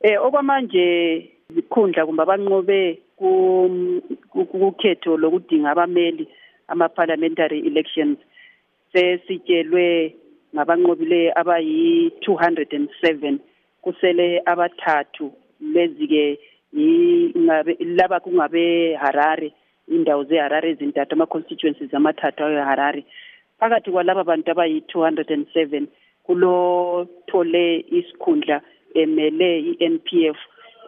eh okwamanje izikhundla kumbe abanqobe kukhetho lokudinga abameli ama-parliamentary elections sesitshelwe ngabanqobileyo abayi-207 kusele abathathu. Lezi-ke laba kungabe Harare indawo zeHarare ezintathu ama-constituencies amathathu aweHarare. Phakathi kwalaba bantu abayi-207 kulothole isikhundla emele i-NPF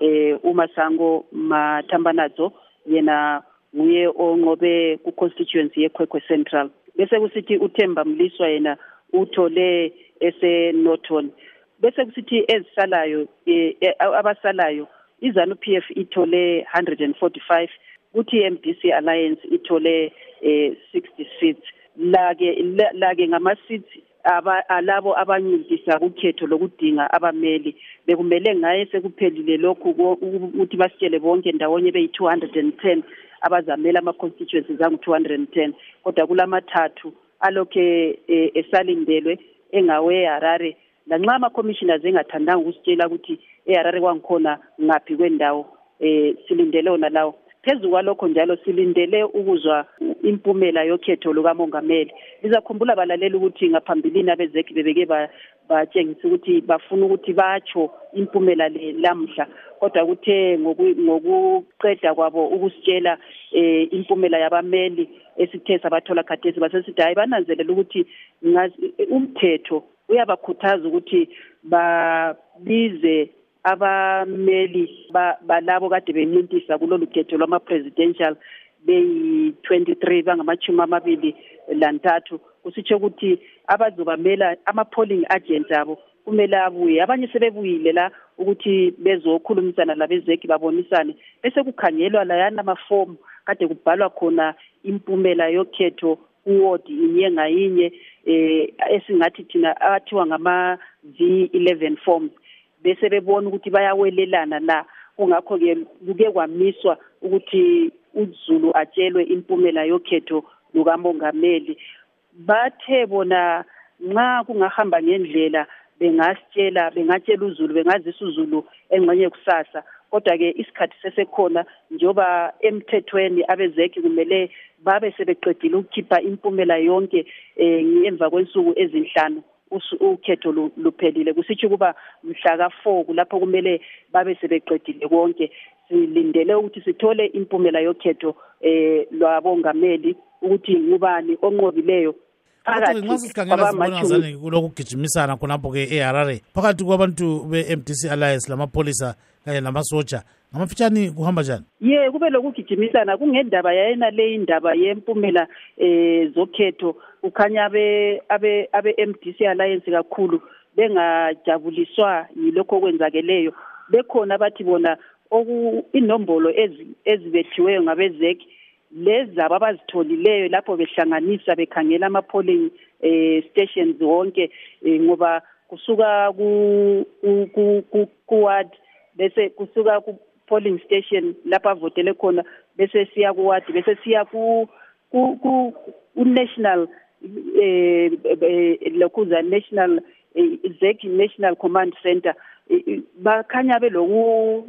eh uMasango Mathambanazo yena nguye onqobe ku-constituency yekhwekhwe central. Bese kusithi uthemba mliswa yena uthole ese-norton. Bese kusithi ezisalayo eh, abasalayo izanu PF ithole 145 kuthi MDC Alliance ithole eh 60 seats lake lake ngama seats aba alabo abanyindisa ukhetho lokudinga abameli. Bekumele ngaye sekuphelile lokhu ukuthi basitshele bonke ndawonye beyi 210 abazamela ama constituencies angu 210 kodwa kulamathathu alokhe e, esalindelwe engawe Harare lanxa ama commissioners engathandanga ukusitshela ukuthi eHarare kwangikhona ngaphi kwendawo eh silindele ona lawo. Phezu kwalokho njalo silindele ukuzwa impumela yokhetho lukamongameli. Lizakhumbula balaleli ukuthi ngaphambilini abezeki bebeke batshengisa ukuthi bafuna ukuthi batsho impumela le lamhla. Kodwa kuthe ngokuqeda kwabo ukusitshela eh impumela yabameli esithe sabathola khathesi basesithi hayi bananzelela ukuthi umthetho uyabakhuthaza ukuthi babize abameli balabo kade bencintisa kulolu khetho lwama-presidential beyi-23 bangamachumi amabili lantathu kusitsho ukuthi abazobamela ama-polling agents abo kumele abuye. Abanye sebebuyile la ukuthi bezokhulumisana labezeki babonisane bese kukhangelwa layana amafomu kade kubhalwa khona impumela yokhetho kuwodi inye ngayinye eh esingathi thina athiwa ngama V11 forms. Bese bebona ukuthi bayawelelana la. Kungakho ke kuke kwamiswa ukuthi uZulu atshelwe impumela yokhetho lukamongameli. Bathe bona nxa kungahamba ngendlela bengasitshela bengatshela uZulu bengazisa uZulu engxenye kusasa. Kodwa ke isikhathi sesekhona njoba emthethweni abezeki kumele babe sebeqedile ukukhipha impumela yonke eh emva kwensuku ezinhlanu. Ukhetho luphelile. Kusitsho ukuba mhla ka4 kulapho kumele babe sebeqedile konke. Silindele ukuthi sithole impumela yokhetho eh lwabongameli ukuthi ngubani onqobileyo phakathi nxa sikhangela sibona ngazane kulokugijimisana khonapho-ke eharare phakathi kwabantu be-mdc alliance lamapholisa kanye namasoja ngamafitshane kuhamba njani? Ye kube lokugijimisana. Kungendaba yayena le indaba yempumela eh zokhetho. Ukhanya abe abe abe MDC alliance kakhulu bengajabuliswa yilokho okwenzakeleyo. Bekhona bathi bona oku inombolo ezibethiweyo ngabezeki lezabo abazitholileyo lapho behlanganisa bekhangela ama-polling eh stations wonke eh, ngoba kusuka ku ku ward bese kusuka ku polling station lapho avotele khona bese siya ku ward bese siya ku ku national eh lokhuza national Zeki National Command Center bakhanya beloku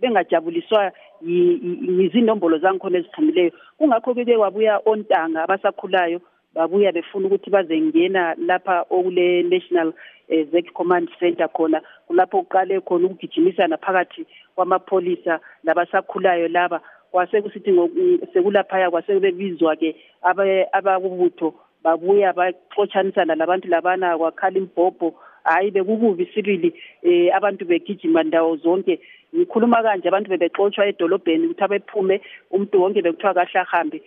bengajabuliswa yizinombolo zangikhona eziphumileyo kungakho ke kwabuya ontanga abasakhulayo babuya befuna ukuthi bazengena lapha okule National Zeki Command Center khona kulapho uqale khona ukugijimisana phakathi kwamapholisa labasakhulayo laba. Kwase kusithi sekulaphaya kwase bebizwa ke abakubutho babuya baxotshanisana labantu labana kwakhala imbhobho hayi bekukubi sibili eh abantu begijima ndawo zonke. Ngikhuluma kanje abantu bebexotshwa edolobheni ukuthi abephume umuntu wonke bekuthiwa kahle ahambe